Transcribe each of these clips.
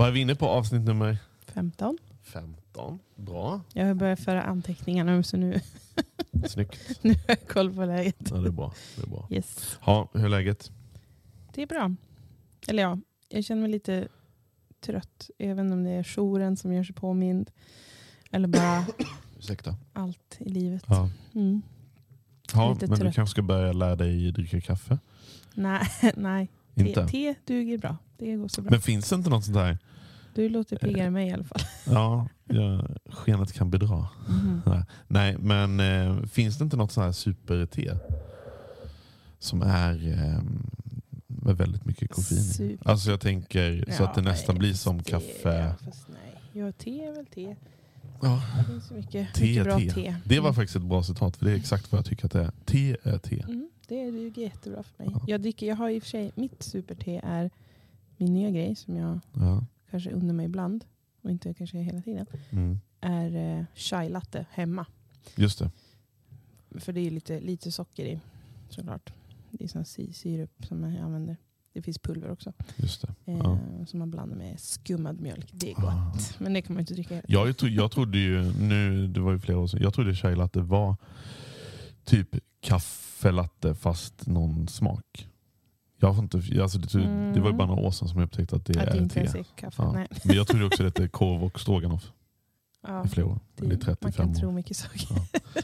Vad är vi inne på? Avsnitt nummer 15. 15. Bra. Jag har börjat föra anteckningar nu så nu, Snyggt. nu har jag koll på läget. Ja, det är bra. Det är bra. Yes. Ha, hur är läget? Det är bra. Eller ja, jag känner mig lite trött. Även om det är jouren som gör sig påmind. Eller bara Ursäkta. allt i livet. Ja. Mm. Ja, Lite men du trött. kanske ska börja lära dig dricka kaffe? Nej, nej. Inte? Te, te duger bra. Det går så bra. Men finns det inte något sånt där? Du låter piggare än mig i alla fall. Ja, jag, skenet kan bedra. Mhm. Nej, men eh, finns det inte något sånt här super-te? Som är eh, med väldigt mycket koffein i? Super- Alltså jag tänker så Ja, att det nästan nej, blir som det- kaffe. Ja, nej. Ja, te är väl te. Ja, Det finns mycket, te, mycket bra te. te. Det var Mm. faktiskt ett bra citat för det är exakt vad jag tycker att det är. Te är te. Mm, det duger jättebra för mig. Ja. Jag, dricker, jag har i och för sig, mitt superte är min nya grej som jag Ja. Kanske undrar mig ibland och inte kanske hela tiden. Mm. Är eh, chai latte hemma. Just det. För det är lite, lite socker i såklart. Det är sån syrup som jag använder. Det finns pulver också. Just det. Eh, Ja. Som man blandar med skummad mjölk. Det är gott. Ah. Men det kan man inte dricka hela Jag, tro, jag trodde ju, nu, det var ju flera år sedan, jag trodde chai latte var typ kaffelatte fast någon smak. Jag får inte, alltså det, tog- det var ju bara några år sedan som jag upptäckte att det Att det är inte te. kaffe. Ja. Men jag trodde också att det är korv och stroganoff Ja, i flera år. Eller i man 35 kan tro år. mycket saker. Ja.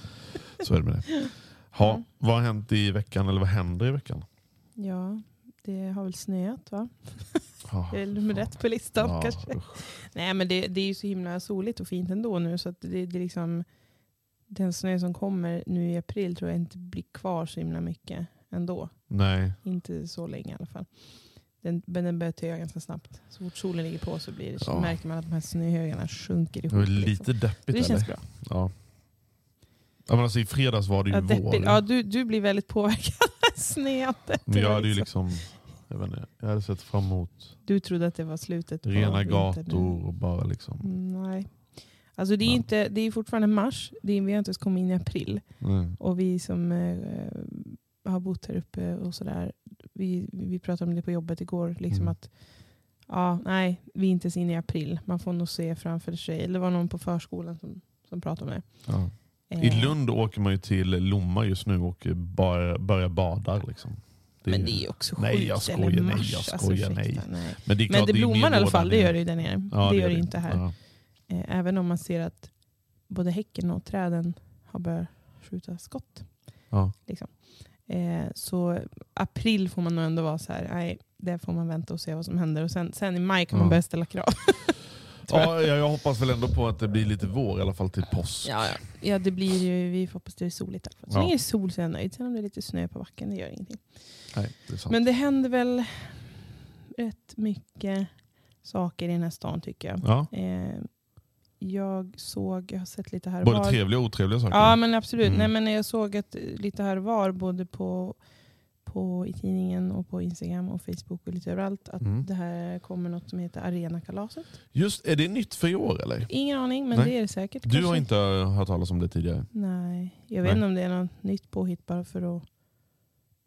Så är det med det. Ha, Mm. vad har hänt i veckan eller vad händer i veckan? Ja, det har väl snöat va? Ja, Det är nummer rätt på listan ja, kanske. usch. Nej men det, det är ju så himla soligt och fint ändå nu så att det, det liksom den snö som kommer nu i april tror jag inte blir kvar så himla mycket ändå. Nej, Inte så länge i alla fall. Den, men den börjar töa ganska snabbt. Så fort solen ligger på så blir det, så Ja. märker man att de här snöhögarna sjunker det var ihop. lite liksom. deppigt Det eller? känns bra. Ja. Ja, men alltså, I fredags var det ju Ja, vår. deppigt. ja, du, du blir väldigt påverkad av snöet. Men jag hade ju liksom, jag, vet inte, jag hade sett fram emot Du trodde att det var slutet rena gator och bara liksom. Mm, Nej. Alltså det är, Ja. inte, det är fortfarande mars, det är, vi har inte ens kommit in i april. Mm. Och vi som eh, har bott här uppe och sådär, vi, vi pratade om det på jobbet igår. Liksom Mm. att ja, nej, vi är inte ens inne i april. Man får nog se framför sig. Eller det var någon på förskolan som, som pratade om det. Ja. Eh, I Lund åker man ju till Lomma just nu och bara, börjar bada. Liksom. Det men det är ju också Nej, sjukt. jag skojar, eller nej, mars, jag alltså, skojar, nej. ursäkta, nej. Men det, är Men klart, det är blommar i alla fall, det gör det ju där nere. Ja, det gör det inte här. Ja. Eh, Även om man ser att både häcken och träden har börjat skjuta skott. Ja. Liksom. Eh, så april får man nog ändå vara så här, nej, där får man vänta och se vad som händer. Och sen, sen i maj kan man Ja. börja ställa krav. Ja, jag, jag hoppas väl ändå på att det blir lite vår i alla fall till påsk. Ja, ja. ja det blir ju, vi får hoppas det är soligt. Så Ja. länge det är sol så är jag nöjd. Sen om det är lite snö på backen, det gör ingenting. Nej, det är sant. Men det händer väl rätt mycket saker i den här stan tycker jag. ja. Eh, jag såg, jag har sett lite här och Både var. trevliga och otrevliga saker. Ja men absolut. Mm. Nej, men jag såg att lite här och var, både på, på, i tidningen och på Instagram och Facebook och lite överallt, att Mm. det här kommer något som heter Arenakalaset. Just, är det nytt för i år eller? Ingen aning, men Nej. det är det säkert. Du kanske. har inte hört talas om det tidigare? Nej, jag vet inte om det är något nytt påhitt bara för att,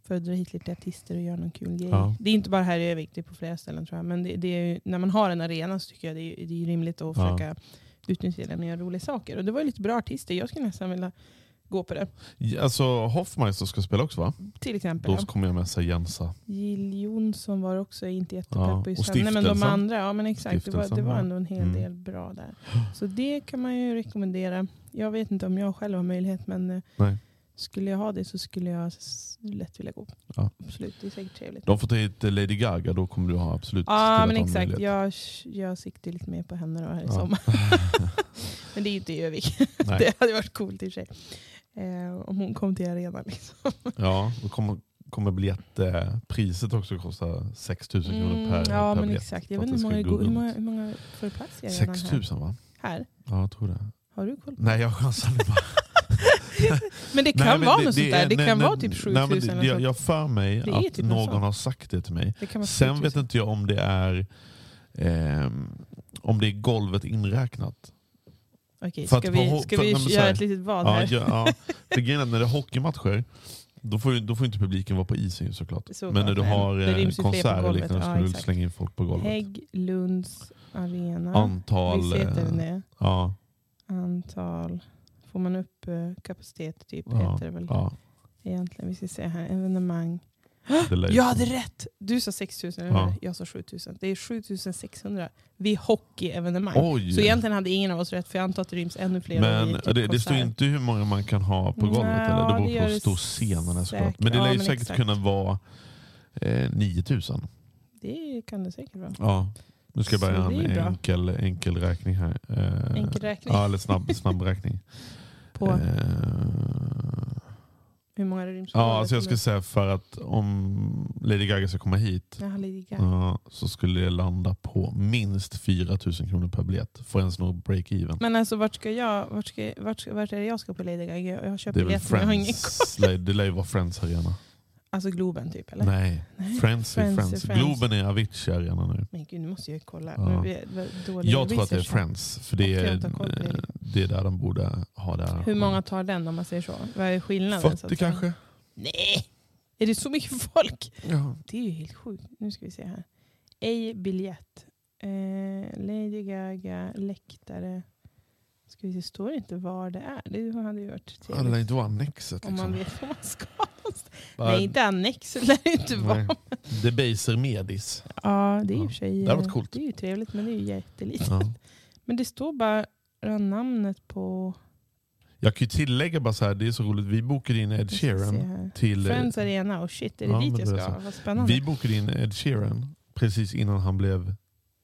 för att dra hit lite artister och göra någon kul grej. Ja. Det är inte bara här i Övik, det är på flera ställen tror jag. Men det, det är ju, när man har en arena så tycker jag det är, det är rimligt att Ja. försöka utnyttja den och göra roliga saker. Och det var ju lite bra artister, jag skulle nästan vilja gå på det. Alltså Hoffmeister ska spela också va? Till exempel. Då ja. kommer jag med sig Jensa. Jill Jonsson var också inte jättepepp Ja, och henne. Men de andra, ja men exakt. Det var, det var ändå en hel Mm. del bra där. Så det kan man ju rekommendera. Jag vet inte om jag själv har möjlighet men eh, Nej. Skulle jag ha det så skulle jag lätt vilja gå. Ja. Absolut, det är säkert trevligt. De får ta hit eh, Lady Gaga, då kommer du ha absolut Ja men exakt, jag, jag siktar lite mer på henne då här i Ja. sommar. men det är ju inte i Övik. Det hade varit coolt i och för sig. Eh, om hon kom till arenan liksom. Ja, då kommer, kommer biljettpriset också kosta 6 000 kronor per, Mm, ja per men biljett. exakt. Jag vet inte hur hur många, hur många får plats i arenan 6 här? 000 va? här? Ja, jag tror det. Har du koll? Nej, jag chansar bara. Men det kan Nej, men vara det- något det sånt där. är- Det nej, kan nej, vara typ nej, men 7000 det- eller Jag, jag för mig Det att typ någon har sagt det till mig. Det Sen 7000. vet inte jag om det är ehm, om det är golvet inräknat. Okej, för att ska vi, ha- ska för- vi göra här- ett litet vad här? ja, ja. För grejen är att när det är hockeymatcher, då får, då får inte publiken vara på isen såklart. Såklart, Men när du har eh, konserter och liknande så Ja, ska du slänga in folk på golvet. Hägglunds arena. Antal... Visst heter den eh, det? Ja, Antal. Får man upp eh, kapacitet typ ja, heter det väl ja, egentligen. Vi ska se här. Evenemang. Jag hade rätt! Du sa 6000 eller Ja. Jag sa 7000. Det är 7600 vid hockeyevenemang. Oj! Så egentligen hade ingen av oss rätt för jag antar att det ryms ännu fler. Men typ det, det står inte hur många man kan ha på Nej, golvet eller? Det beror på hur stor scenen är såklart. Men det Ja, lär ju säkert exakt. kunna vara eh, 9000. Det kan det säkert vara. Ja. Nu ska jag är en enkel, enkel räkning här. Eh, Enkel räkning? Ja, eller snabb, snabb räkning. På Eh, hur många ryms ja, alltså jag skulle säga för att om Lady Gaga ska komma hit Jaha, Lady Gaga. ja, så skulle det landa på minst 4000 kronor per biljett för ens nå break-even. Men alltså vart ska jag, vart, ska, vart, vart är det jag ska på Lady Gaga? Jag har köpt Det är väl biljett men jag har ingen koll. Det lär ju vara Friends Arena. Alltså Globen typ eller? Nej, Nej, Friends Friends Friends. Friends. Globen är Avicii Arena nu. Men gud, nu måste jag kolla. Ja. Vi- vad Jag tror att det är. Friends, för det är, det. det är där de borde ha det. Hur många tar den om man säger så? Vad är skillnaden? så 40 att säga? kanske? Nej! Är det så mycket folk? Ja. Det är ju helt sjukt. Nu ska vi se här. Ej biljett. Eh, Lady Gaga, läktare. Ska vi se, står det inte var det är? Det hade ju varit Ja, det lär trevligt. inte vara Annexet. Om man Liksom. vet var man ska. Nej, inte annexet lär det inte vara. Debaser Medis. Ja, det är i Ja. sig Det hade varit coolt. Det är ju trevligt, men det är ju jättelitet. Ja. Men det står bara namnet på... Jag kan ju tillägga bara så här, det är så roligt, vi bokade in Ed Sheeran till... Friends Arena, och shit, är det Ja, dit jag ska? Vad spännande. Vi bokade in Ed Sheeran precis innan han blev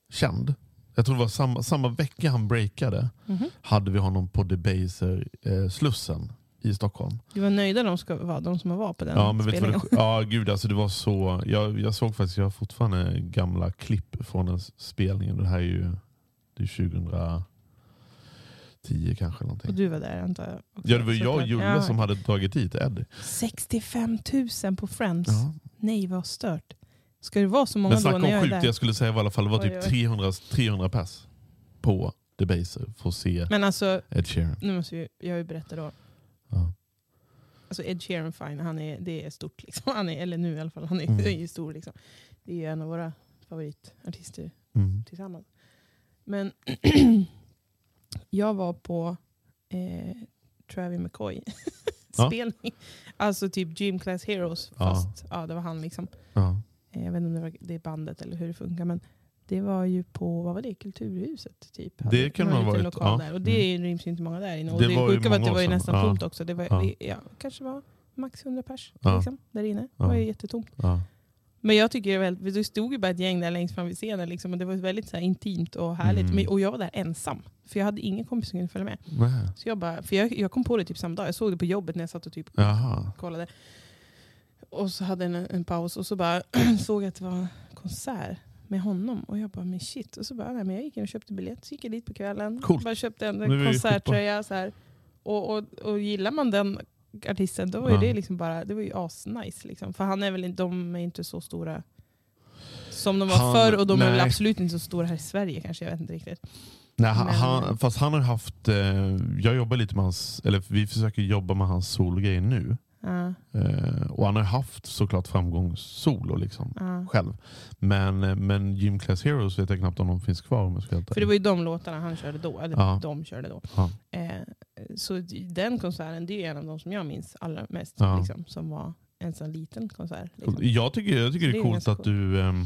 känd. Jag tror det var samma, samma vecka han breakade Mhm. hade vi honom på Debaser eh, Slussen i Stockholm. Du var nöjda de ska vara, de som var på den Ja, men vet du vad spelningen? det, ja gud alltså det var så. Jag, jag såg faktiskt, jag har fortfarande gamla klipp från den spelningen. Det här är ju det är 2010 kanske. eller Och Någonting. du var där antar jag? också, Ja det var jag och. Julle Ja. som hade tagit dit Ed. 65 000 på Friends. Ja. Nej vad stört. Ska det vara så många Men då när jag är sjukt, där? jag skulle säga i alla fall var Oj, typ oj. 300, 300 pers på Debaser för att se Men alltså, Ed Sheeran. nu måste vi, jag ju berätta då. Ja. Alltså Ed Sheeran, fine, han är, det är stort. Liksom. Han är, eller nu i alla fall, han är, Mm. är stor. Liksom. Det är en av våra favoritartister Mm. tillsammans. Men jag var på eh, Travis McCoy Ja. spelning. Alltså typ Gym Class Heroes. Ja. Fast ja. det var han liksom. Ja. Eh, Jag vet inte om det var det bandet eller hur det funkar. Men det var ju på, vad var det, Kulturhuset? Typ. Det kan det ha varit, lokal ja. där. Och det ryms ju inte många där inne. Och Det det, var ju sjuka var att det var ju nästan Ja. tomt också. Det var, Ja. det, ja, kanske var max 100 pers Ja. liksom, där inne. Det var ju jättetomt. Men jag tycker det, väldigt, det stod ju bara ett gäng där längst fram vid scenen. Liksom, och det var väldigt så här, intimt och härligt. Mm. Men, och jag var där ensam. För jag hade ingen kompis som kunde följa med. Nej. Så jag, bara, för jag, jag kom på det typ samma dag. Jag såg det på jobbet när jag satt och typ Jaha. kollade. Och så hade jag en, en paus och så bara såg jag att det var konsert med honom. Och jag bara, men shit. Och så bara, nej, men jag gick in och köpte biljett. Så gick jag dit på kvällen. Coolt. Bara köpte en konserttröja. Så här. Och, och, och gillar man den artisten, då var ju Ja. det liksom bara, det var ju asnice. Liksom. För han är väl inte, de är inte så stora som de var Han- förr. Och de är väl nej. absolut inte så stora här i Sverige kanske. Jag vet inte riktigt. Nej, han, Men- han, fast han har haft, eh, jag jobbar lite med hans, eller vi försöker jobba med hans sologrejer nu. Eh, och han har haft såklart framgång solo liksom, ja. själv. Men, eh, men Gym Class Heroes vet jag knappt om de finns kvar om jag ska För det var ju de låtarna han körde då. Eller de körde då. Eh, så den konserten, det är en av de som jag minns allra mest. Liksom, som var en sån liten konsert. Liksom. Jag tycker, jag tycker det Det är är coolt att du, ehm,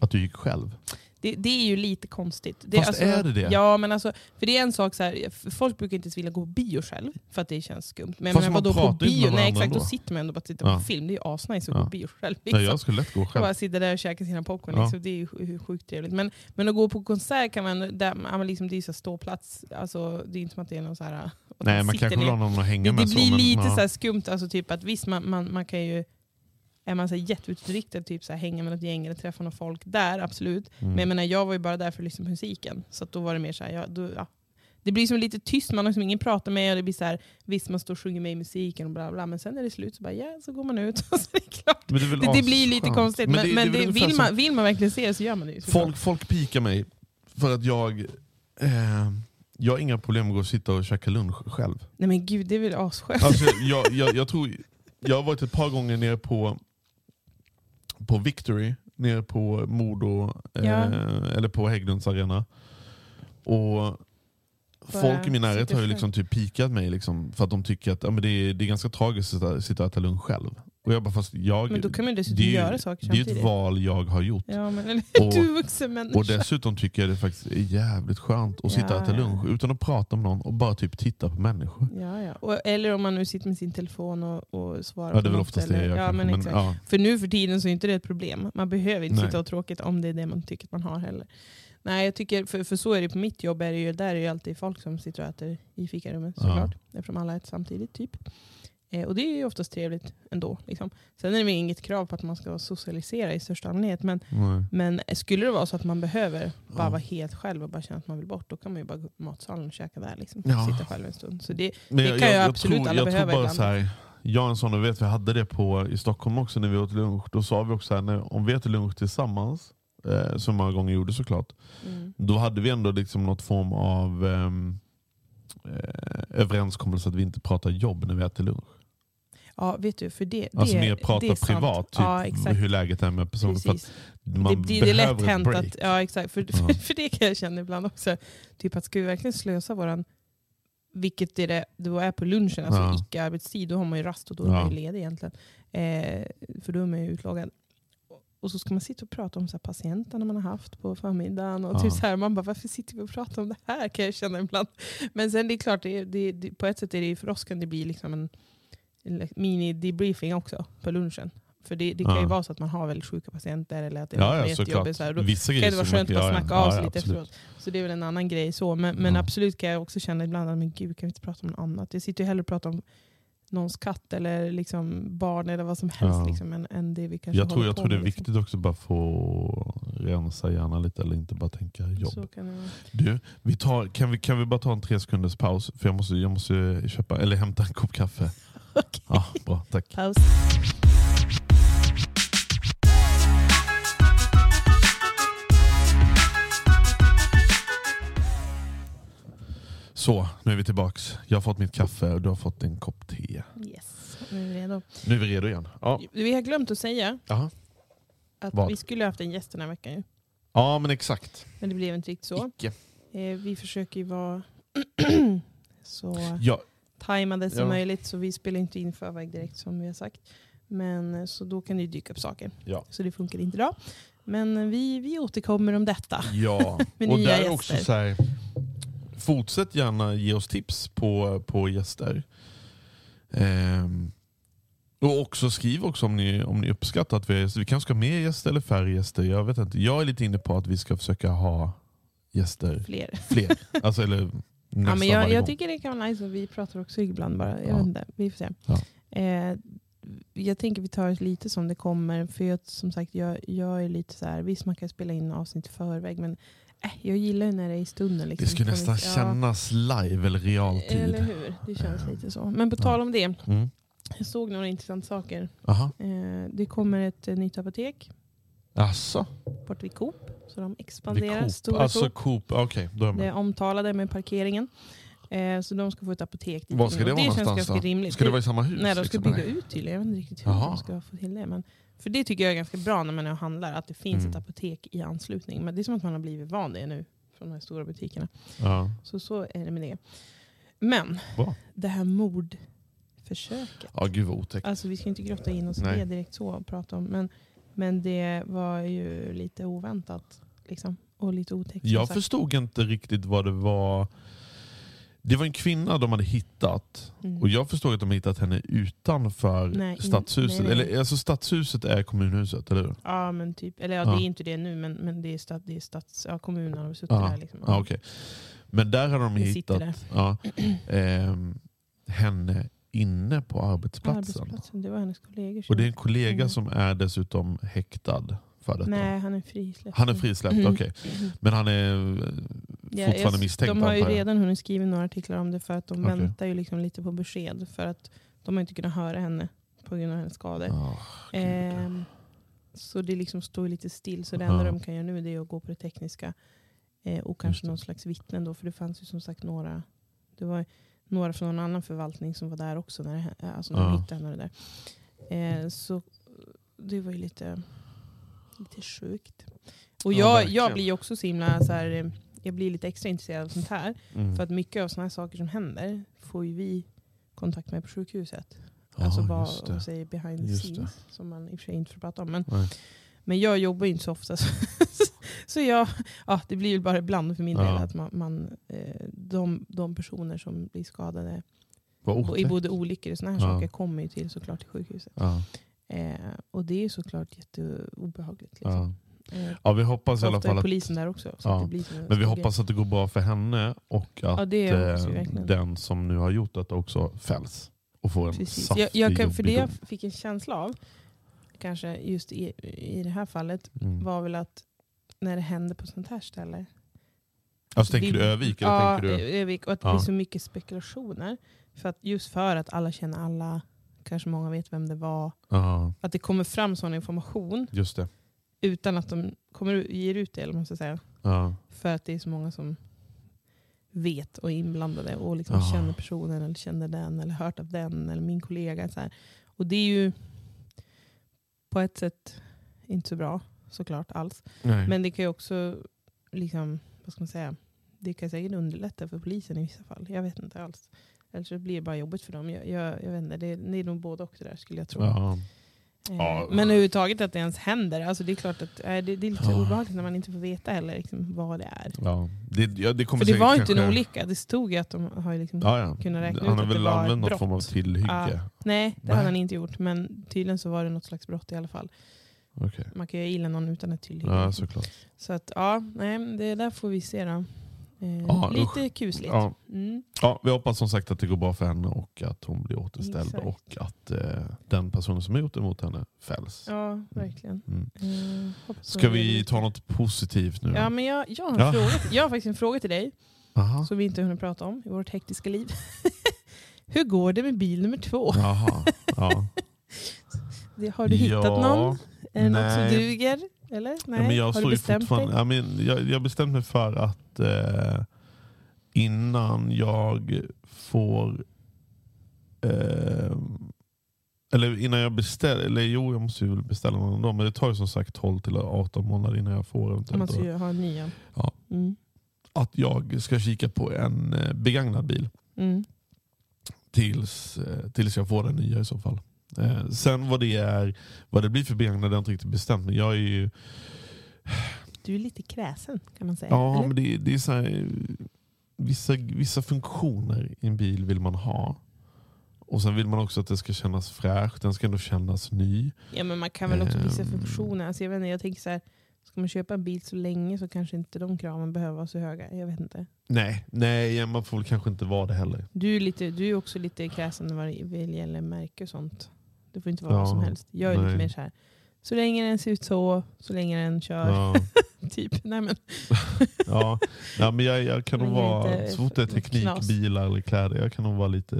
att du gick själv. Det, det är ju lite konstigt. Det, Fast är det det? Ja, men alltså, för det är en sak så här, folk brukar inte ens vilja gå på bio själv, för att det känns skumt. Men, Fast men vadå på bio? Nej exakt, då ändå. sitter man ändå och bara tittar Ja. på film. Det är ju asnice att Ja. gå på bio själv. Liksom. Nej, jag skulle lätt gå Och själv. bara sitta där och käka sina popcorn. Ja. Liksom. Det är ju sj- sjukt trevligt. Men, men att gå på konsert kan man, där, man liksom, det är ju så ståplats. Alltså, det är inte som att det är någon så här... Nej, man kanske vill ha någon att hänga det, med. det så, blir men, lite ja. så här skumt, alltså typ att visst man, man, man kan ju, är man så jätteutåtriktad, typ så här, hänga med något gäng eller träffa någon folk där, absolut. Mm. Men jag menar, jag var ju bara där för att lyssna på musiken. Så då var det mer så här, ja, då, ja. Det blir som lite tyst, man har liksom ingen pratar med och det blir så här, visst man står och sjunger med i musiken och bla bla, men sen är det slut så bara ja, så går man ut och så är det klart. Men det, Det, det blir lite asskönt. konstigt, men, men, väl det, vill, man, vill man verkligen se det så gör man det. Folk, folk pikar mig för att jag eh, jag har inga problem med att gå och sitta och käka lunch själv. Nej men gud, det är väl asskönt. Alltså, jag, jag, jag, tror, jag har varit ett par gånger nere på, på Victory, nere på Modo, eh, Ja. eller på Hägglunds arena. Och folk i min närhet har ju liksom typ pikat mig liksom, för att de tycker att ja, men det, är, det är ganska tragiskt att sitta, sitta och äta lunch själv. Och jag bara, fast jag, Men då kan man dessutom det göra saker Det är ett samtidigt. val jag har gjort. Ja, men eller, Och- du vuxen människa. Och dessutom tycker jag det faktiskt är jävligt skönt att sitta och äta Ja, ja. lunch utan att prata med någon och bara typ titta på människor. Ja, ja. Och, eller om man nu sitter med sin telefon och, och svarar Ja, det är på väl något, oftast eller, det jag ja, men men, ja. För nu för tiden så är inte det ett problem. Man behöver inte Nej. sitta och tråkigt om det är det man tycker att man har heller. Nej, jag tycker, för, för så är det på mitt jobb, är det ju, där är det ju alltid folk som sitter och äter i fikarummet såklart. Eftersom alla äter samtidigt typ. Eh, och det är ju oftast trevligt ändå. Liksom. Sen är det inget krav på att man ska socialisera i största allmänhet. Men, Nej. men skulle det vara så att man behöver bara Ja. vara helt själv och bara känna att man vill bort, då kan man ju bara gå på matsalen och käka där. Liksom. Ja. Sitta själv en stund. Så det, Men Det kan ju absolut tror, alla jag behöva tror bara ibland. så här, Jag en sån, och vet vi hade det på, i Stockholm också när vi åt lunch. Då sa vi också så här, när, om vi äter lunch tillsammans, eh, som många gånger gjorde såklart. mm. Då hade vi ändå liksom något form av ehm, eh, överenskommelse att vi inte pratar jobb när vi äter lunch. Ja, vet du, för det, det, Alltså mer det prata är sant. privat, typ, ja, exakt. hur läget är med personen. För att man det, det, det är lätt hänt att, ja exakt, för, Ja. för, för det kan jag känna ibland också. Typ att ska vi verkligen slösa våran, vilket är det då är på lunchen, alltså Ja. icke-arbetstid, då har man ju rast och då är man ju ledig egentligen. Eh, för då är man ju utloggad. Och så ska man sitta och prata om så här, patienterna man har haft på förmiddagen. Och Ja. typ så här, man bara, varför sitter vi och pratar om det här? Kan jag känna ibland. Men sen det är klart, det, det, det, på ett sätt är det ju för oss kan det bli liksom en mini-debriefing också på lunchen. För det, det kan ju Ja. vara så att man har väldigt sjuka patienter eller att det Ja, är ja jättejobbigt. såklart. Så här, då Vissa kan det vara skönt att ja, ja. snacka av Ja, sig ja, lite absolut. efteråt. Så det är väl en annan grej så. Men, men Ja. absolut kan jag också känna ibland att men gud, kan vi inte prata om något annat? Jag sitter ju hellre och pratar om någons katt eller liksom barn eller vad som helst Ja. liksom, än, än det vi kanske Jag tror, jag tror det är liksom. viktigt också bara få rensa hjärnan lite eller inte bara tänka jobb. Du, vi tar, kan, vi, kan vi bara ta en tre sekunders paus? För jag måste, jag måste köpa, eller hämta en kopp kaffe. Okej. Ja, bra, tack. Paus. Så, nu är vi tillbaks. Jag har fått mitt kaffe och du har fått en kopp te. Yes, nu är vi redo. Nu är vi redo igen. Ja, Vi har glömt att säga Aha. att Vad? vi skulle ha haft en gäst den här veckan. ju. ja men exakt. Men det blev inte riktigt så. Icke. Eh, vi försöker ju vara så Ja, tajmade som Ja. möjligt. Så vi spelar inte in förväg direkt som vi har sagt. Men eh, så då kan det ju dyka upp saker. ja. Så det funkar inte idag. Men eh, vi, vi återkommer om detta. ja. Och där är gäster. också så här, fortsätt gärna ge oss tips på, på gäster. Ehm, och också skriv också om ni, om ni uppskattar att vi gäster. Vi kanske ska ha mer gäster eller färre gäster. Jag vet inte. Jag är lite inne på att vi ska försöka ha gäster Fler. fler. alltså, eller Ja, men jag, jag tycker det kan vara nice och vi pratar också ibland bara. Jag Ja. vet inte, vi får se. Ja. Eh, jag tänker vi tar det lite som det kommer. För jag, som sagt, jag, jag är lite så här, visst man kan spela in avsnitt i förväg, men äh, jag gillar ju när det är i stunden. Liksom. Det skulle nästan ja, kännas live eller realtid. Eller hur? Det känns lite så. Men på tal om det, Mm. jag såg några intressanta saker. Eh, det kommer ett eh, nytt apotek Asså? bort vid Coop. Så de expanderar. Coop? Stora Alltså Coop. Coop, okej. då är Det är omtalade med parkeringen. Eh, så de ska få ett apotek Var ska det vara känns någonstans ganska då? rimligt. Ska det vara i samma hus? Nej, de ska liksom? bygga ut tydligen. Jag vet inte riktigt hur Jaha. de ska få till det. Men, för det tycker jag är ganska bra när man är och handlar, att det finns Mm. ett apotek i anslutning. Men det är som att man har blivit van det nu från de här stora butikerna. Ja. Så så är det med det. Men Bra. det här mordförsöket. ja, gud vad otäckt. Alltså vi ska inte grotta in oss i Nej. det direkt så och prata om. Men, men det var ju lite oväntat. Liksom, och lite otäckt. Jag sagt. förstod inte riktigt vad det var. Det var en kvinna de hade hittat. Mm. Och jag förstod att de hittat henne utanför Nej, stadshuset. nej, nej. Eller, alltså stadshuset är kommunhuset, eller hur? Ja, men typ. Eller ja, Ja. det är inte det nu, men, men det är, stad, det är stads, ja, kommunen har suttit Ja. där. Liksom. Ja, okej. Men där hade de hittat ja, ehm, henne inne på arbetsplatsen. Arbetsplatsen, det var hennes kollegor. Och det är en kollega Mm. som är dessutom häktad för detta. Nej, han är frisläppt. Han är frisläppt, Mm. okej. Men han är eh, Ja, fortfarande jag- misstänkt De har ju redan hunnit skriva några artiklar om det för att de Okej. väntar ju liksom lite på besked. För att de har inte kunnat höra henne på grund av hennes skador. Gud. Ehm, så det liksom står ju lite still. Så det enda de kan göra nu det är att gå på det tekniska. Eh, och kanske någon slags vittnen då. För det fanns ju som sagt några. Det var några från en annan förvaltning som var där också. När det, alltså när de Ja. hittade henne där. Eh, så det var ju lite, lite sjukt. Och Ja, jag, verkligen. jag blir också så himla så här, eh, jag blir lite extra intresserad av sånt här. Mm. För att mycket av såna här saker som händer får ju vi kontakt med på sjukhuset. Ja, alltså vad det. de säger behind the Just det. scenes. Som man i och för sig inte får prata om. Men, Nej. men jag jobbar ju inte så ofta. Så, så jag, ja, det blir ju bara ibland för min del Ja. att man, man, eh, de, de personer som blir skadade i både olyckor och såna här Ja. saker kommer ju till såklart till sjukhuset. Ja. Eh, och det är såklart jätteobehagligt. Liksom. Ja. Eh, ja, vi hoppas i alla ofta fall är att, polisen där också. Så Ja. men vi hoppas att det går bra för henne och att eh, den som nu har gjort detta också fälls. Och får en Precis. saftig Jag, jag kan, för det jag fick en känsla av, kanske just i, i det här fallet, Mm. var väl att när det händer på sånt här ställe. Alltså, tänker det- du Övik? Eller ja, tänker du? Övik. Och att det Ja. blir så mycket spekulationer. För att, just för att alla känner alla, kanske många vet vem det var. Ja, Att det kommer fram sån information just det. utan att de kommer, ger ut det. Eller man ska säga. Ja. För att det är så många som vet och är inblandade och liksom Ja. känner personen eller känner den eller hört av den eller min kollega. Så här. Och det är ju på ett sätt inte så bra såklart alls. Nej. Men det kan ju också, liksom, vad ska man säga, det kan säkert underlätta för polisen i vissa fall. Jag vet inte alls. Eller så blir det bara jobbigt för dem. Jag, jag, jag vet inte, det, det är nog både och det där skulle jag tro. ja. Eh, Ja. Men överhuvudtaget att det ens händer. Alltså det är klart att eh, det, det är lite Ja. obehagligt när man inte får veta heller liksom, vad det är. Ja. Det, ja, det kommer För det var inte en olycka. Det stod ju att de har liksom Ja, kunnat räkna Han ut har att det väl var använt ett någon form av brott. tillhygge? Nej, det Nej. hade han inte gjort. Men tydligen så var det något slags brott i alla fall. Okej. Man kan ju illa någon utan ett tillhygge. Ja, såklart. Så att ja, nej, det där får vi se då. Eh, Ja, lite kusligt. Ja. Mm. Ja, vi hoppas som sagt att det går bra för henne och att hon blir återställd Exakt. och att eh, den personen som har gjort emot henne fälls. Ja, verkligen. Mm. Eh, hoppas Ska vi ta något positivt nu? Ja, men jag, jag, har en Ja. fråga, jag har faktiskt en fråga till dig Aha. som vi inte hunnit prata om i vårt hektiska liv. Hur går det med bil nummer två? Jaha. Ja. Har du hittat Ja, någon? Är det något som nej. duger? Eller? Nej? Ja, men jag har du bestämt dig? ja, men jag, jag har bestämt mig för att eh, innan jag får eh, eller innan jag beställer, eller jo jag måste ju beställa någon dag, men det tar ju som sagt 12 till 18 månader innan jag får Om man då. ju ha en ny. ja. Ja. Mm. Att jag ska kika på en eh, begagnad bil Mm. tills, eh, tills jag får den nya i så fall. Eh, sen vad det är, vad det blir för begagnad är jag inte riktigt bestämt. Men jag är ju, Du är lite kräsen kan man säga. ja, eller? men det, det är så här, vissa, vissa funktioner i en bil vill man ha. Och sen vill man också att det ska kännas fräscht, den ska ändå kännas ny. Ja, men man kan väl också vissa Ehm. funktioner. Alltså, jag, vet inte, jag tänker så här, ska man köpa en bil så länge så kanske inte de kraven behöver vara så höga. Jag vet inte. Nej, nej man får väl kanske inte vara det heller. Du är, lite, du är också lite kräsen vad det gäller märke och sånt. Det får inte vara vad Ja, som helst. Jag är lite nej. mer så här. Så länge den ser ut så, så länge den kör. Ja, Typ. Nej, men, ja. ja, men jag, jag kan nog vara, så fort det är teknik, bilar eller kläder, jag kan nog vara lite,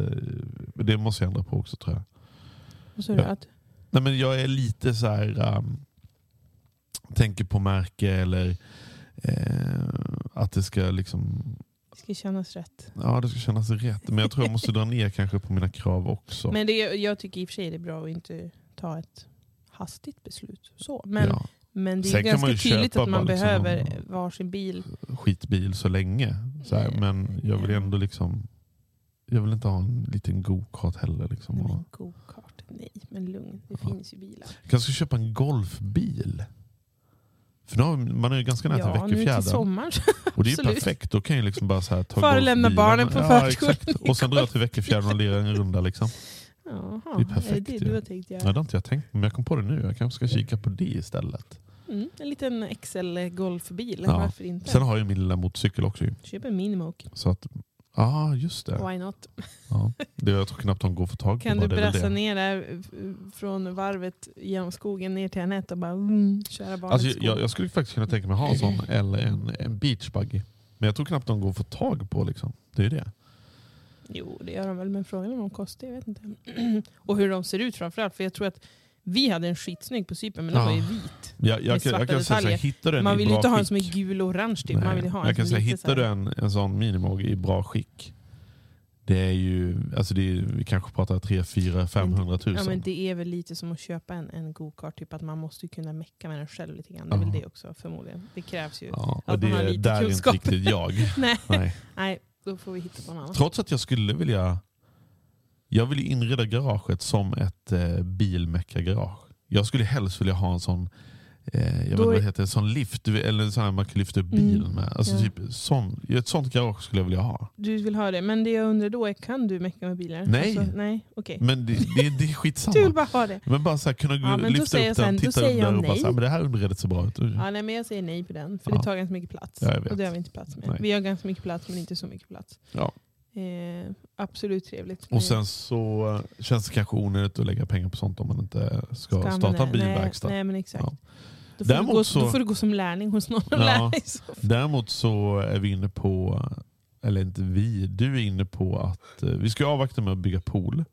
det måste jag ändra på också tror jag. vad sa du? Ja. Att, Nej, men jag är lite så här, um, tänker på märke eller eh, att det ska liksom det ska kännas rätt. Ja, det ska kännas rätt. Men jag tror jag måste dra ner kanske på mina krav också. Men det, jag tycker i och för sig det är bra att inte ta ett hastigt beslut. Så. Men, ja, men det är ganska tydligt att man liksom behöver varsin bil. skitbil så länge. Så här, Nej. men jag vill ändå liksom... Jag vill inte ha en liten go-kart heller. Liksom. Nej, men go-kart, nej men lugn. Det Ja. finns ju bilar. Jag kanske ska köpa en golfbil. För nu har, man är ju ganska nära till Ja, till veckofjärden. sommaren. Och det är ju perfekt. Då kan jag liksom bara så här ta Förelämna barnen på ja, förskolan i Och sen dra jag till veckofjärden och lira en runda. Liksom. Jaha, Det är perfekt det ju. du har tänkt Ja, göra? det har inte jag tänkt men jag kom på det nu. Jag kanske ska kika på det istället. Mm, en liten XL-golfbil, Ja. varför inte? Sen har jag min lilla motorcykel också. ju. Köp en Minimoke, Så att, ja just det. why not? Ja. det. Jag tror knappt de går att få tag på. Kan du brassa ner där från varvet genom skogen ner till Anette och bara mm, köra barnet Alltså, jag, jag skulle faktiskt kunna tänka mig ha en sån eller en, en beachbuggy. Men jag tror knappt de går att få tag på. Liksom. Det är det. Jo, det gör de väl, men frågan är om de kostar, jag vet inte. och hur de ser ut framförallt, för jag tror att vi hade en skitsnygg på Cypern, men den Ja. var ju vit. Jag, jag, kan, jag kan säga här, hittar du en Man vill ju inte ha en som är gul och orange typ. Man vill ha en jag kan säga, hittar du en, en sån minimoge i bra skick. Det är ju, alltså det är, vi kanske pratar 3, 4, 500 tusen. Ja, men det är väl lite som att köpa en, en go-kart, typ att man måste kunna mecka med den själv lite grann. Det är väl det också förmodligen. Det krävs ju. Ja, att det man har lite där är inte kunskap. riktigt jag. Nej. Nej. Nej, då får vi hitta på något annat. Trots att jag skulle vilja jag vill inreda garaget som ett eh, bilmeckargarage. Jag skulle helst vilja ha en sån eh, jag vet Då inte vad det heter, en sån lift, eller sån här man kan lyfta upp Mm, bilen med. Alltså ja. typ, sån, ett sånt garage skulle jag vilja ha. Du vill ha det, men det jag undrar då är, kan du mecka med bilar? Nej. Alltså, nej, okej. Men det, det, det är skitsamma. Du vill bara ha det. Men bara så här, kunna Ja, lyfta upp den, sen- titta under och bara så här, men det här underredet ser bra ut. Ja, nej, men jag säger nej på den, för Ja. det tar ganska mycket plats. Och det har vi inte plats med. Nej. Vi har ganska mycket plats, men inte så mycket plats. Ja. Eh, absolut trevligt. Och sen så eh, känns det kanske onödigt att lägga pengar på sånt om man inte ska, Ska starta en det? bilverkstad. Nej, nej men exakt. Ja. Då, får gå, så- då får du gå som lärling hos någon och Ja. Däremot så är vi inne på, eller inte vi, du är inne på att eh, vi ska avvakta med att bygga pool.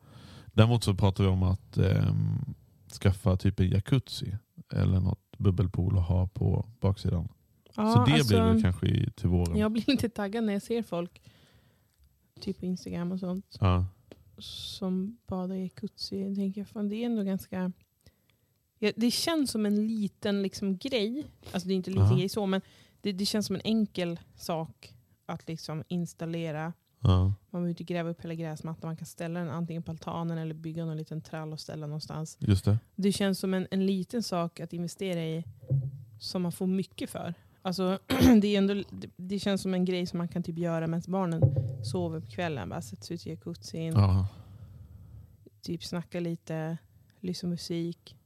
Däremot så pratar vi om att ehm, skaffa typ en jacuzzi eller något bubbelpool att ha på baksidan. Ja, så det alltså, blir väl kanske i, till våren. Jag blir inte taggad när jag ser folk, typ på Instagram och sånt, Ja. som badar i jacuzzi. Jag tänker, fan, det är ändå ganska... Ja, det känns som en liten liksom, grej. Alltså det är inte en liten grej så, men det, det känns som en enkel sak att liksom installera. Man behöver inte gräva upp hela gräsmattan. Man kan ställa den antingen på altanen eller bygga någon liten trall och ställa någonstans. Just det. Det känns som en, en liten sak att investera i som man får mycket för. Alltså, det, är ändå, det, känns som en grej som man kan typ göra medan barnen sover på kvällen. Bara sätta sig ut i jacuzzin, Ja. typ snacka lite, lyssna musik.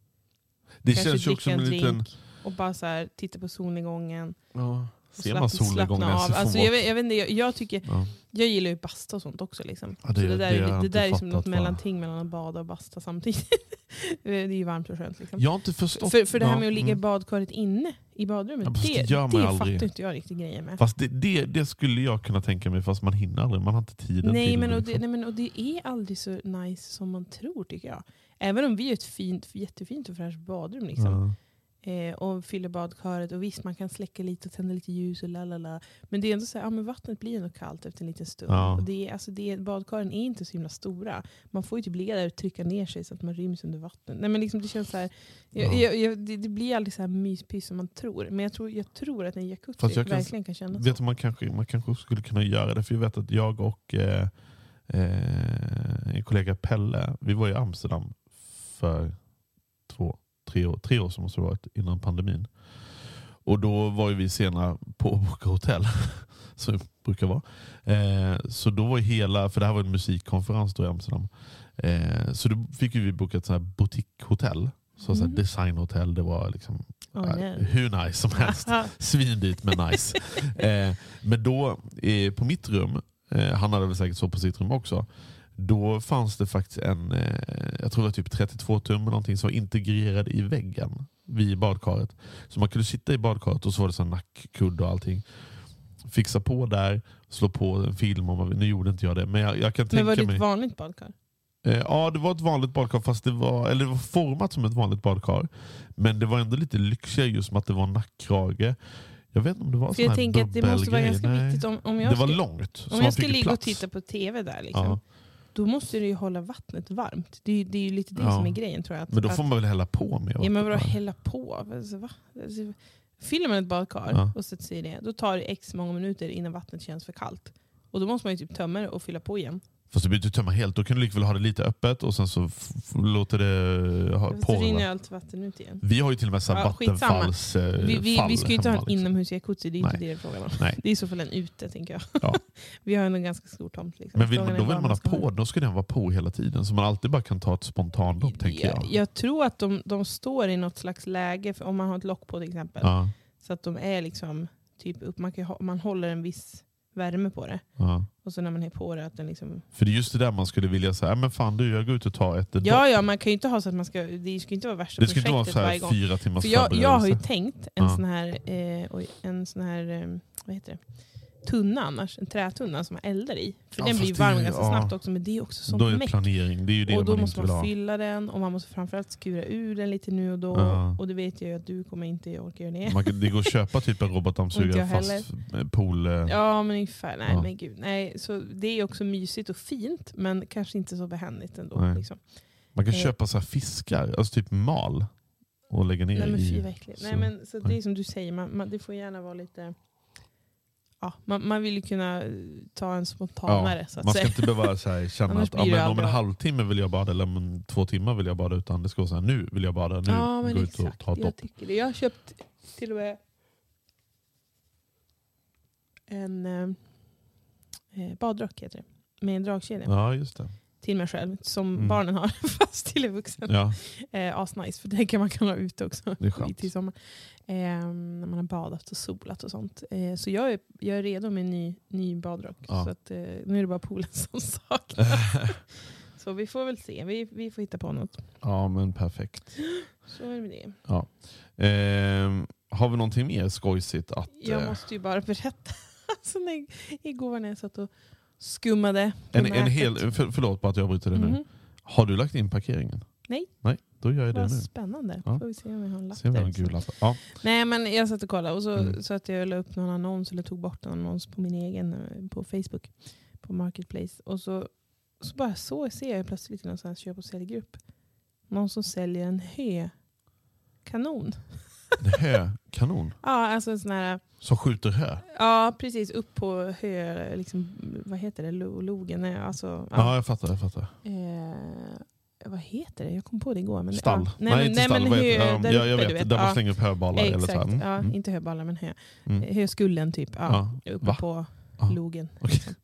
Det Kanske känns ju också en en liten... Och bara så här, titta på solnedgången. Ja. Ser man solnedgången får Alltså, jag, vet, jag, vet inte, jag, jag, tycker, Ja. jag gillar ju basta och sånt också. Liksom. Ja, det- så det där, det det inte där är som något mellanting mellan att bada och basta samtidigt. det är ju varmt och skönt. Liksom. Jag har inte förstått. För, för det här med att ligga i mm. badkaret inne i badrummet, Ja, det, det det fattar inte jag riktigt grejen med. Fast det, det, det skulle jag kunna tänka mig fast man hinner aldrig. Man har inte tiden Nej till men, det. och det, liksom. nej men och det är aldrig så nice som man tror tycker jag. Även om vi har ett fint, jättefint och fräscht badrum. Liksom. Eh, och fyller badkaret och visst man kan släcka lite och tända lite ljus och lalala. Men det är ändå så här, ja, men vattnet blir ändå kallt efter en liten stund. Ja. Och det är, alltså det, badkaren är inte så himla stora. Man får ju typ ligga där och trycka ner sig så att man ryms under vattnet. Nej, men liksom det känns så här, jag, Ja. jag, jag, det, det blir aldrig så här myspys som man tror. Men jag tror, jag tror att en jacuzzi kan- verkligen kan kännas Vet så. man, kanske, man kanske skulle kunna göra det. För jag vet att jag och eh, eh, en kollega Pelle, vi var i Amsterdam för två, tre år, tre år som måste det varit innan pandemin. Och då var ju vi sena på att boka hotell. som det brukar vara. Eh, så då var hela, för det här var en musikkonferens då i Amsterdam. Eh, så då fick ju vi boka ett boutiquehotell. Så, Mhm. designhotell, det var liksom Oh, eh, nej. hur nice som helst. Svindyrt men nice. eh, men då, eh, på mitt rum, eh, han hade väl säkert så på sitt rum också, Då fanns det faktiskt en, eh, jag tror det var typ 32 tum eller någonting som var integrerad i väggen vid badkaret. Så man kunde sitta i badkaret och så var det så här nackkudd och allting. Fixa på där, slå på en film om man. Nu gjorde inte jag det, men jag, jag kan Men tänka var det mig... ett vanligt badkar? Eh, Ja, det var ett vanligt badkar fast det var, eller det var format som ett vanligt badkar. Men det var ändå lite lyxigare just med att det var nackkrage. Jag vet inte om det var För sån jag här tänker att det måste vara ganska Nej. viktigt om, om jag Det var ska, långt. om jag fick ligga och plats. titta på tv där liksom, Ja. Då måste du ju hålla vattnet varmt. Det är, ju- det är ju lite det Ja. som är grejen tror jag. Att, Men då får man väl hälla på mer Ja men vadå vatten? hälla på? Alltså, va? Alltså, fyller man ett badkar Ja. och sätter sig i det, då tar det x många minuter innan vattnet känns för kallt. Och då måste man ju typ tömma det och fylla på igen. Fast du behöver inte tömma helt. Då kan du lika väl ha det lite öppet och sen så låter det ha, Fast då rinner ju allt vatten ut igen. Vi har ju till och med så här Ja, vattenfalls eh, Vi, vi, vi ska ju inte ha en liksom. inomhusjacuzzi, det är inte Nej. det det är frågan om. Nej. Det är i så fall en ute tänker jag. Ja. vi har en ganska stor tomt. Liksom. Men vill man, då vill vad man ha på, då ska den vara på hela tiden. Så man alltid bara kan ta ett spontandopp tänker jag. Jag, tror att de, de står i något slags läge, för om man har ett lock på till exempel. Ja, Så att de är liksom typ upp, man, kan, ha- man håller en viss värme på det. ja. Och så när man är på det att den liksom... För det är just det där man skulle vilja säga, men fan du jag går ut och tar ett. Ja, ja, man kan ju inte ha så att man ska, det ska inte vara värsta Det ska inte projektet vara så här fyra timmars För jag, jag har ju tänkt en Ja. sån här, eh, oj, en sån här eh, vad heter det? Tunna annars, en trätunna som man eldar i. För Ja, den blir det varm ganska ja. snabbt också, men det är också sånt Då är meck. planering, det är ju det Och då man måste man fylla den och man måste framförallt skura ur den lite nu och då. Ja. Och det vet jag ju att du kommer inte orka göra det. Man, kan- det går att köpa typ en robotdammsugare fast pool... eh, Ja men ungefär, nej men gud. Nej, så det är också mysigt och fint men kanske inte så behändigt ändå. Liksom. Man kan Eh. köpa så här fiskar, alltså typ mal. Och lägga ner Nej men fy i... Nej men så det är som du säger, man, man, det får gärna vara lite... Ja, man, man vill ju kunna eh, ta en spontanare så att Man ska säga. inte behöva så här, känna att ja, det men om en halvtimme vill jag bada eller om två timmar vill jag bada. Utan det ska vara så här, nu vill jag bada, nu ja gå ut och ta ett jag dopp. tycker det. Jag har köpt till och med en eh, eh, badrock heter det. Med en dragkedja. Ja just det. Till mig själv, som Mm. barnen har fast till en vuxen. Ja, Eh, asnice, för det kan man kan ha ute också. till sommar. Eh, när man har badat och solat och sånt. Eh, så jag är, jag är redo med en ny, ny badrock. Ja. Så att, eh, nu är det bara poolen som saknas. så vi får väl se, vi, vi får hitta på något. ja men perfekt. Så är det med det. Ehm, har vi någonting mer skojsigt att... Jag eh, måste ju bara berätta. alltså, när, igår när jag satt och skummade på en, en hel, för, förlåt bara att jag avbryter dig nu. Mhm. Har du lagt in parkeringen? Nej. Nej, då gör jag det Vad nu. spännande. Ja. Får vi se om vi har en lapp Se om vi där har en också. gul lapp. Ja. Nej men jag satt och kollade och så, Mm. så att jag la upp någon annons eller tog bort en annons på min egen eh, på Facebook. På Marketplace. Och så, så bara så ser jag plötsligt i någon sån här köp och säljgrupp. Någon som säljer en hökanon. En hökanon Ja alltså en sån här, som skjuter hö. ja precis upp på hö, liksom, vad heter det, Lo- logen. Nej, Alltså, Ja, ja. jag fattar. Jag fattar. Eh, vad heter det? Jag kom på det igår. Men, Stall? Ja. Nej, men, inte stall. men hö, jag uppe, vet, där man Ja. slänger upp höballar. Eller så. Exakt, Mm. ja, inte höballar men hö. Mm. Höskullen typ. Ja, Ja. uppe Va? på logen. Okej. liksom.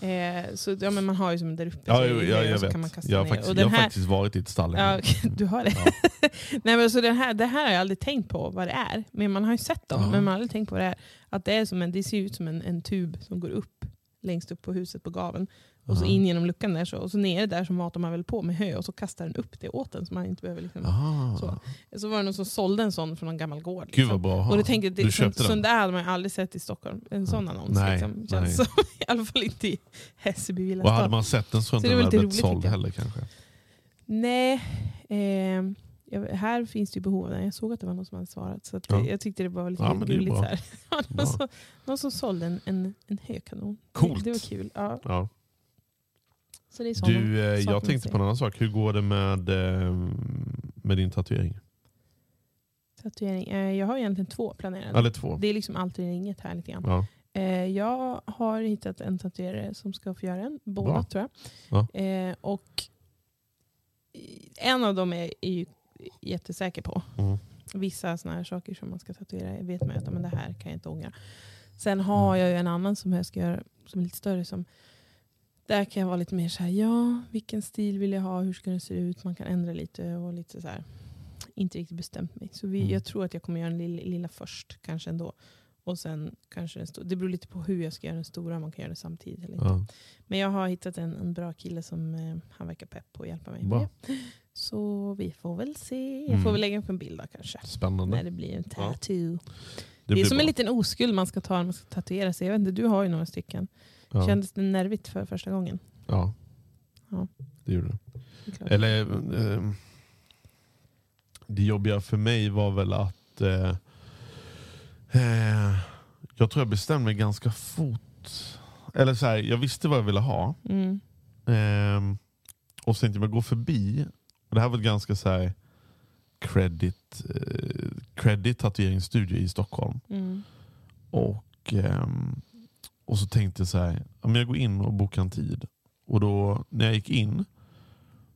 Eh, så ja, men man har ju som där uppe. Ja, jo, ja, jag så vet. Kan man kasta jag har ner. faktiskt, och jag den har här, faktiskt varit i ett stall. ja, du har det. Ja. Nej, men så den här, det här har jag aldrig tänkt på vad det är. Men man har ju sett dem, Ja. men man har aldrig tänkt på vad det är. Att det, är som en, det ser ut som en, en tub som går upp längst upp på huset på gaven. Och så in genom luckan där så, och så nere där så matar man väl på med hö och så kastar den upp det åt den så man inte behöver liksom. Ah. Så. Så var det någon som sålde en sån från en gammal gård. Gud liksom. vad bra. Och det tänkte, det, du köpte sån den? där hade man ju aldrig sett i Stockholm. En sån annons. Nej, liksom, nej. som, I alla fall inte i Hässelby Villa Och hade man sett den så Så det inte den hade blivit roligt, såld heller kanske. Nej, eh, jag, här finns det ju behov av den. Jag såg att det var någon som hade svarat. Så Ja. jag tyckte det var lite Ja, det. Så här. Någon, som, någon som sålde en, en, en hökanon. Coolt. Det var kul. Ja. Ja. Så det är såna Du, eh, jag tänkte på en annan sak. Hur går det med, eh, med din tatuering? Tatuering. Eh, jag har egentligen två planerade. Eller två? Det är liksom alltid inget här lite grann. Ja. Eh, jag har hittat en tatuerare som ska få göra en. Båda Bra. tror Ja. jag. Eh, och en av dem är, är ju jättesäker på. Mm. Vissa såna här saker som man ska tatuera vet man ju att men det här kan jag inte ångra. Sen har jag ju en annan som jag ska göra som är lite större. Som, där kan jag vara lite mer så här, ja vilken stil vill jag ha, hur ska den se ut? Man kan ändra lite och lite så här. Inte riktigt bestämt mig. Så vi, Mm. jag tror att jag kommer göra den lilla, lilla först kanske ändå. Och sen kanske den stora. Det beror lite på hur jag ska göra den stora. Man kan göra det samtidigt eller inte. Ja. Men jag har hittat en, en bra kille som eh, han verkar pepp på att hjälpa mig Bra. med. Så vi får väl se. Jag Mm. får väl lägga upp en bild då kanske. Spännande. När det blir en Ja. tattoo. Det, Det, är som bra. en liten oskuld man ska ta när man ska tatuera sig. Jag vet inte, du har ju några stycken. Ja. Kändes det nervigt för första gången? ja. Ja. det gjorde det. Det. Eller, eh, det jobbiga för mig var väl att eh, eh, jag tror jag bestämde mig ganska fort. Eller så här, jag visste vad jag ville ha. Mm. Eh, och sen tänkte jag gå förbi. Och det här var ett ganska så här credit, eh, credit tatueringsstudio i Stockholm. Mm. Och, ehm, och så tänkte jag så här, ja, men jag går in och bokar en tid. Och då när jag gick in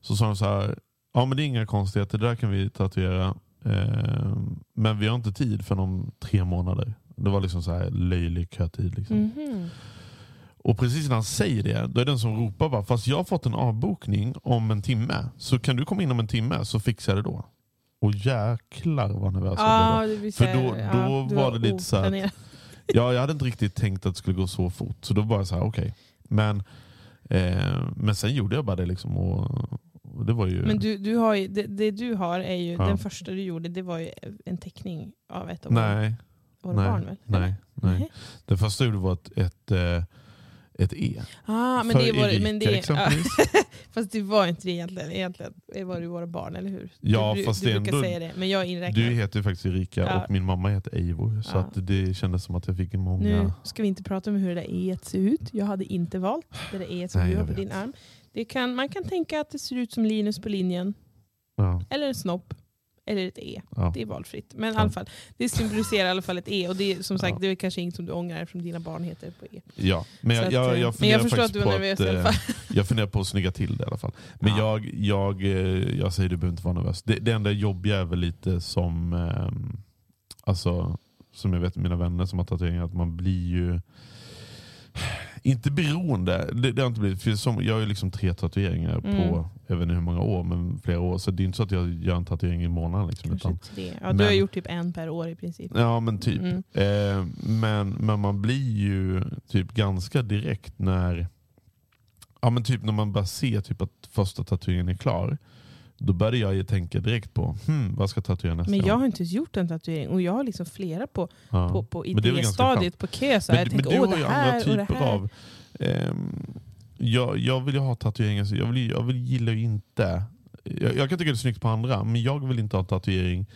så sa de så här, ja men det är inga konstigheter, det där kan vi tatuera. Ehm, men vi har inte tid för om tre månader. Det var liksom så här löjlig kötid. Liksom. Mhm. Och precis när han säger det, då är det den som ropar bara, fast jag har fått en avbokning om en timme. Så kan du komma in om en timme så fixar jag det då. Och jäklar vad nervös jag blev. Ja, det vill För då- ja, då du var det lite så här. Ja, jag hade inte riktigt tänkt att det skulle gå så fort. Så då var jag så här, okej. Men, eh, men sen gjorde jag bara det liksom. Och, och det var ju... Men du, du har ju, det, det du har är ju, Ja. den första du gjorde, det var ju en teckning av ett av våra, nej, våra nej, barn väl? nej, nej. Nej. Det första jag gjorde var ett, ett, eh, ett E. Ah, men det var, Erika men det, exempelvis. fast det var inte det egentligen. Egentligen var det våra barn, eller hur? Ja, du, fast du det brukar ändå- säga det, men jag inräknar. Du heter ju faktiskt Erika Ja. och min mamma heter Eivor. Så Ja. det kändes som att jag fick många... Nu ska vi inte prata om hur det där E ser ut. Jag hade inte valt det där E som Nej, du har på vet. din arm. Det kan, man kan tänka att det ser ut som Linus på linjen, Ja, eller en snopp, eller ett E. ja. Det är valfritt. Men i alla fall, det symboliserar i alla fall ett E. Och det är som sagt Ja. det är kanske inget som du ångrar eftersom dina barn heter på E. ja. Men, jag, att, jag, eh, jag men funderar jag förstår att du var nervös att, i alla eh, fall. Jag funderar på att snygga till det i alla fall. Men Ja. jag, jag, eh, jag säger du behöver inte vara nervös. Det, det enda jobbiga är väl lite som, ehm, alltså, som jag vet mina vänner som har tatueringar, att man blir ju inte beroende. Det, det har inte blivit, för som, jag har ju liksom tre tatueringar Mm. på, jag vet inte hur många år, men flera år. Så det är inte så att jag gör en tatuering i månaden. Liksom, utan. Ja, men- du har gjort typ en per år i princip. Ja men typ. Mm. Eh, men, men man blir ju typ ganska direkt när ja, men typ när man bara ser typ att första tatueringen är klar. Då började jag ju tänka direkt på hmm, vad ska jag tatuera nästa Men jag gång? har inte ens gjort en tatuering och jag har liksom flera på, Ja. på, på Men idéstadiet på kö. Så här, jag men, men tänker, du åh har det ju här andra och det typer här. av... ehm, jag, jag vill ju ha tatueringar, så jag, vill, jag vill, gillar ju inte... Jag, jag kan tycka det är snyggt på andra, men jag vill inte ha tatuering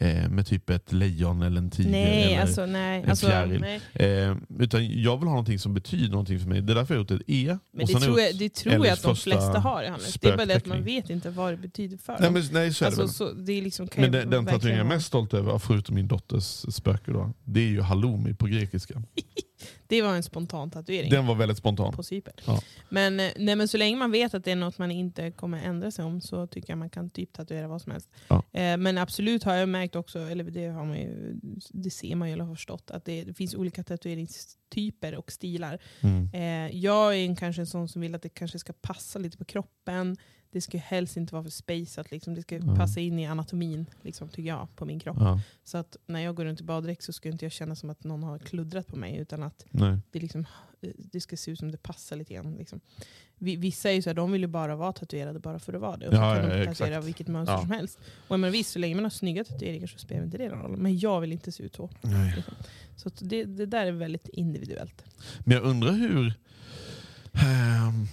eh, med typ ett lejon eller en tiger. Nej, eller, alltså nej. en Alltså, fjäril. Eh, utan jag vill ha någonting som betyder någonting för mig. Det är därför jag har gjort ett E. Men det tror, jag, det tror jag att de flesta har. Det är bara det att man vet inte vad det betyder för Nej, men, nej så är det Alltså, väl. så, det är liksom, Men den, den tatueringen jag är mest stolt över, förutom min dotters spöke, då, det är ju halloumi på grekiska. Det var en spontan tatuering. Den var väldigt spontan. på Cypern. Ja. Men, eh, nej, men så länge man vet att det är något man inte kommer ändra sig om så tycker jag man kan typ tatuera vad som helst. Ja. Eh, men absolut har jag märkt också, eller det, har man ju, det ser man ju eller har förstått, att det, det finns olika tatueringstyper och stilar. Mm. Eh, jag är en, kanske en sån som vill att det kanske ska passa lite på kroppen. Det ska helst inte vara för spejsat, liksom. det ska Ja. passa in i anatomin liksom, tycker jag, på min kropp. Ja, Så att när jag går runt i baddräkt så ska inte jag känna som att någon har kluddrat på mig utan att nej. det, liksom, det ska se ut som det passar lite grann. Liksom. Vi- Vissa är ju så här, de vill ju bara vara tatuerade bara för att vara det. Och så Ja, kan ja, de exakt. tatuera vilket mönster som helst. Och men visst, så länge man har snygga tatueringar så spelar inte det någon roll. Men jag vill inte se ut så. Liksom. Så det, det där är väldigt individuellt. Men jag undrar hur... ehm,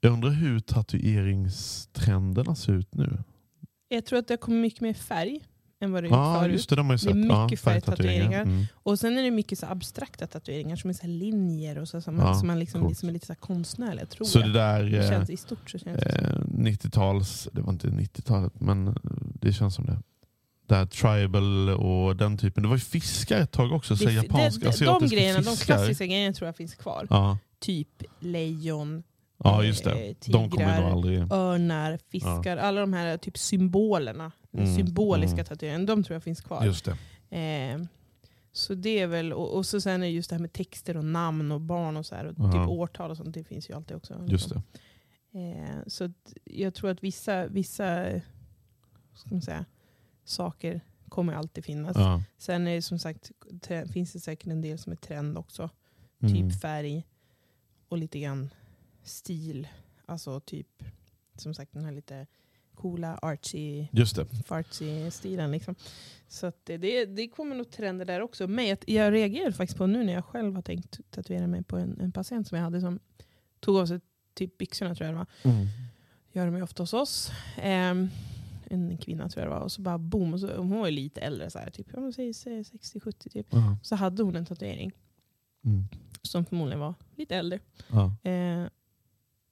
jag undrar hur tatueringstrenderna ser ut nu. Jag tror att det kommer mycket mer färg än vad det gjort Ja, förut. just det. De har ju Det är sett. mycket ja, färgtatueringar. Mm. Och sen är det mycket så abstrakta tatueringar som är så linjer och så, som, man, som, man liksom, coolt. som är lite så konstnärliga. Tror Så jag. det där... Det eh, känns, I stort så känns det eh, 90-tals, det var inte 90-talet, men det känns som det. Det här tribal och den typen. Det var ju fiskar ett tag också, så Det- japanska, det- de, asiatiska grejerna, de klassiska grejerna tror jag finns kvar. Ja, Typ lejon, ja, just det. eh, De kommer nog aldrig... örnar, fiskar. Alla de här typ symbolerna. Mm, symboliska mm. tatueringarna. De tror jag finns kvar. Just det. Eh, så det är väl, och, och så sen är just det här med texter och namn och barn och så här. Och Ja. typ årtal och sånt, det finns ju alltid också. Just det. Eh, så jag tror att vissa, vissa ska man säga, saker kommer alltid finnas. Ja. Sen är det som sagt, finns det säkert en del som är trend också. Mm. Typ färg och lite grann stil. Alltså typ, som sagt den här lite coola artsy Just det. fartsy-stilen. Liksom. Så det, det, kommer nog trender där också. Men jag, reagerade faktiskt på nu när jag själv har tänkt tatuera mig på en, en patient som jag hade som tog av sig typ byxorna tror jag det var. Mm. Gör de ju ofta hos oss. Ehm, en kvinna tror jag det var. Och så bara boom. Och så, hon var ju lite äldre, så här, typ, ja, men säg- säg 60-70 typ. Ja. Så hade hon en tatuering Mm. som förmodligen var lite äldre. Ja. Eh,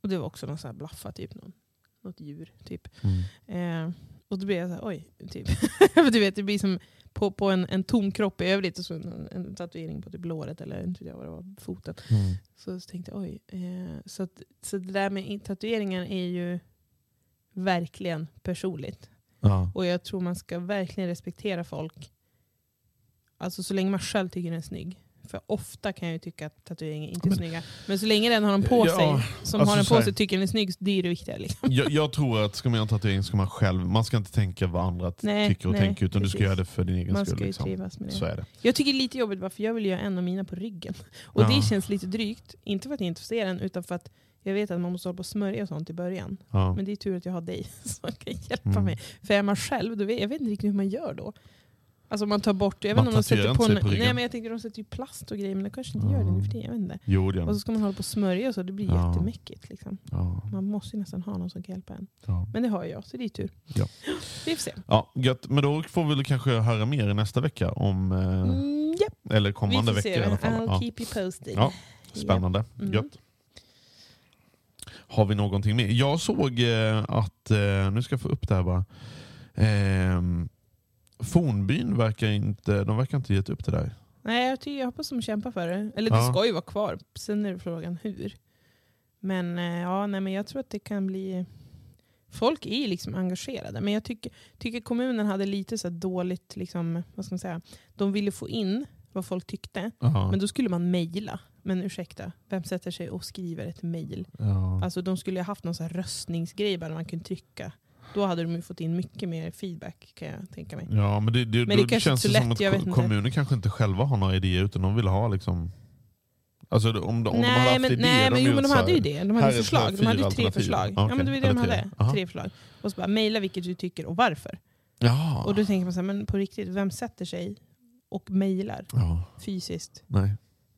och det var också någon sån här blaffa, typ någon, något djur. Typ. Mm. Eh, och då blev jag så här, oj. Typ. För du vet, det blir som på, på en, en tom kropp i övrigt och så en, en tatuering på typ låret eller inte vet jag vad det var, foten. Mm. Så, så tänkte jag oj. Eh, så, att, så det där med tatueringar är ju verkligen personligt. Ja. Och jag tror man ska verkligen respektera folk. Alltså så länge man själv tycker den är snygg. För ofta kan jag ju tycka att tatueringar inte är Men- snygga. Men så länge den har dem på Ja, sig, som alltså har den på här- sig tycker den är snygg, det är det viktiga. Liksom. Jag, jag tror att ska man göra en tatuering ska man själv, man ska inte tänka vad andra Nej, tycker och nej, tänker utan du ska precis. göra det för din egen Man skull. ska ju Liksom. med det. Så är det. Jag tycker det är lite jobbigt bara för jag vill göra en av mina på ryggen. Och Ja. det känns lite drygt. Inte för att jag inte får se den, utan för att jag vet att man måste hålla på och smörja och sånt i början. Ja. Men det är tur att jag har dig som kan hjälpa Mm. mig. För är man själv, då vet, jag vet inte riktigt hur man gör då. Alltså man tar bort, jag vet Man inte om de sätter på, en, på. Nej men jag tänker de sätter ju plast och grejer, men de kanske inte gör det nu för tiden. Jag vet inte. Jo, det Och så ska man hålla på och smörja och så, det blir Ja. jättemäckigt. Liksom. Ja. Man måste ju nästan ha någon som kan hjälpa en. Ja. Men det har jag, så det är tur. Ja. Vi får se. Ja, gött. Men då får vi väl kanske höra mer nästa vecka om, eh, Mm, ja. eller kommande får se. i alla fall. I'll Ja. keep you posted. Ja, Spännande. Mm. Gött. Har vi någonting mer? Jag såg eh, att, eh, nu ska jag få upp det här bara. Eh, Fornbyn verkar inte, de verkar inte gett upp det där. Nej, jag, tycker, jag hoppas de kämpar för det. Eller det Ja. ska ju vara kvar. Sen är frågan hur. Men, eh, ja, nej, men jag tror att det kan bli... Folk är liksom engagerade. Men jag tycker, tycker kommunen hade lite så dåligt... Liksom, vad ska man säga? De ville få in vad folk tyckte. Ja. Men då skulle man mejla. Men ursäkta, vem sätter sig och skriver ett mejl? ja. Alltså de skulle ha haft någon så här röstningsgrej bara man kunde trycka. Då hade de ju fått in mycket mer feedback kan jag tänka mig. ja, men det, det, Men det kanske känns inte det är som lätt, att kommunen kanske inte själva har några idéer utan de vill ha liksom Alltså om, de- om de hade nej, haft men, idéer, nej, men, de jo, men de hade ju det. De hade förslag. De hade ju tre förslag. Ja, Ja, men det var det de hade. Aha. Tre förslag. Och så bara mejla vilket du tycker och varför. Ja. Och då tänker man så här, men på riktigt, vem sätter sig och mejlar ja. fysiskt? Nej.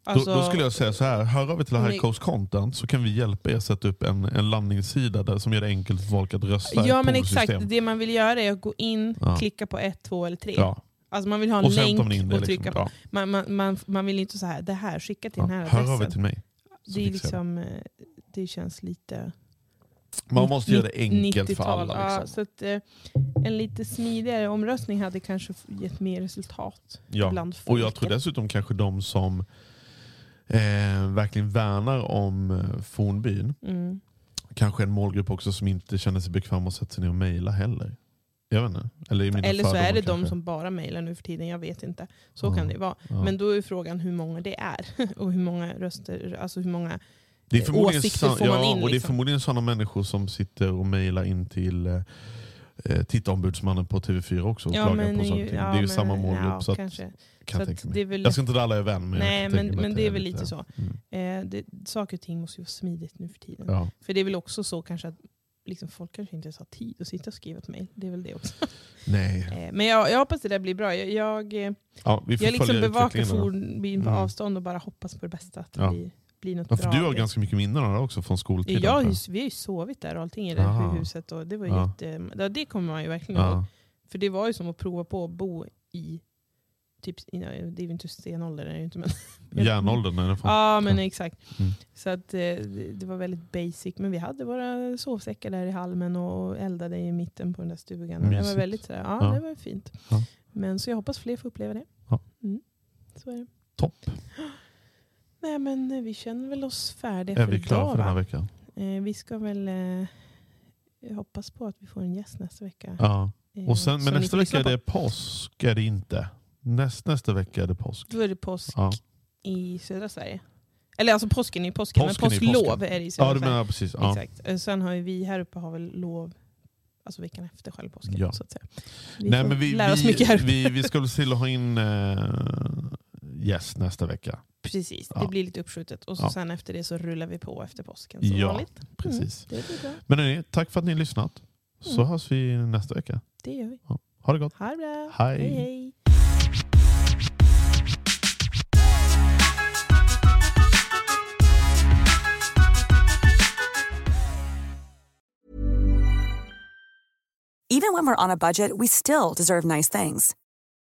Alltså, då, då skulle jag säga så här, hör av er till High Coast Content så kan vi hjälpa er sätta upp en, en landningssida där, som gör det enkelt för folk att rösta Ja men exakt, det man vill göra är att gå in, Ja. klicka på ett, två eller tre. Ja. Alltså man vill ha en Och länk man in det. och Liksom. trycka på. Ja. Man, man, man, man vill inte så här, det här, skicka till Ja. den här Hör av er adressen. till mig. Det, är liksom, eh, det känns lite... Man måste göra det enkelt för 90-tal. alla. Ja, Liksom. så att, eh, en lite smidigare omröstning hade kanske gett mer resultat Ja. bland folk. Och jag tror dessutom kanske de som eh, verkligen värnar om eh, fornbyn, Mm. kanske en målgrupp också som inte känner sig bekväm att sätta sig ner och mejla heller. Jag vet inte. Eller, Eller så är det de kanske. som bara mejlar nu för tiden, jag vet inte. Så Ja. kan det vara. Ja. Men då är frågan hur många det är. och hur många röster, alltså hur många... Det är eh, åsikter får man ja, in, och det är liksom. förmodligen sådana människor som sitter och mejlar in till eh, tittarombudsmannen på TV4 också och klagar på saker. det är ju samma målgrupp. Ja, så att, kanske. kan Så jag, tänka mig. det är väl- jag ska inte dra alla är vän, men Nej, men, mig men det är väl lite så. Mm. Eh, det, saker och ting måste ju vara smidigt nu för tiden. Ja. För det är väl också så kanske att liksom, folk kanske inte ens har tid att sitta och skriva ett mejl. Det är väl det också. Nej. Eh, men jag, jag hoppas det där blir bra. Jag, jag, Ja, jag liksom bevakar fornbyn på Mm. avstånd och bara hoppas på det bästa. Att det Ja. blir, blir något Ja, för bra. du har det. ganska mycket minnen av det också från skoltiden. Ja, just, vi har ju sovit där och allting i det här huset. Och det, var Ja. jätte, ja, det kommer man ju verkligen ihåg. För det var ju som att prova på att bo i, typ, det är ju inte stenålder, det är det inte, men Järnåldern i alla fall. Ja men exakt. Mm. Så att, eh, det, det var väldigt basic. Men vi hade våra sovsäckar där i halmen och eldade i mitten på den där stugan. Och det var väldigt sådär, ja, Ja. det var fint. Ja. Men så jag hoppas fler får uppleva det. Ja. Mm. Så är det. Topp. Nej men eh, vi känner väl oss färdiga Är för vi klara idag för den här veckan? Eh, vi ska väl eh, hoppas på att vi får en gäst nästa vecka. Ja. Eh, Och sen, som men nästa vecka är det påsk, är det inte. Näst, nästa vecka är det påsk. Då är det påsk Ja, i södra Sverige. Eller alltså påsken är påsken, Påsken är men påsklov påsken. är det i södra ja Sverige. menar precis. Ja. Exakt. Eh, Sen har ju vi här uppe har väl lov, alltså veckan efter själva påsken. Ja. Så att säga. Vi Nej, men vi, lära oss vi, mycket här. vi, vi ska väl till att ha in äh, gäst nästa vecka. Precis, Ja. det blir lite uppskjutet. Och så Ja. sen efter det så rullar vi på efter påsken som Ja, vanligt. Precis. Mm, det blir bra. Men hörni, tack för att ni har lyssnat. Så Mm. hörs vi nästa vecka. Det gör vi. Ha det gott. Ha det bra. Hej. hej, hej. Even when we're on a budget, we still deserve nice things.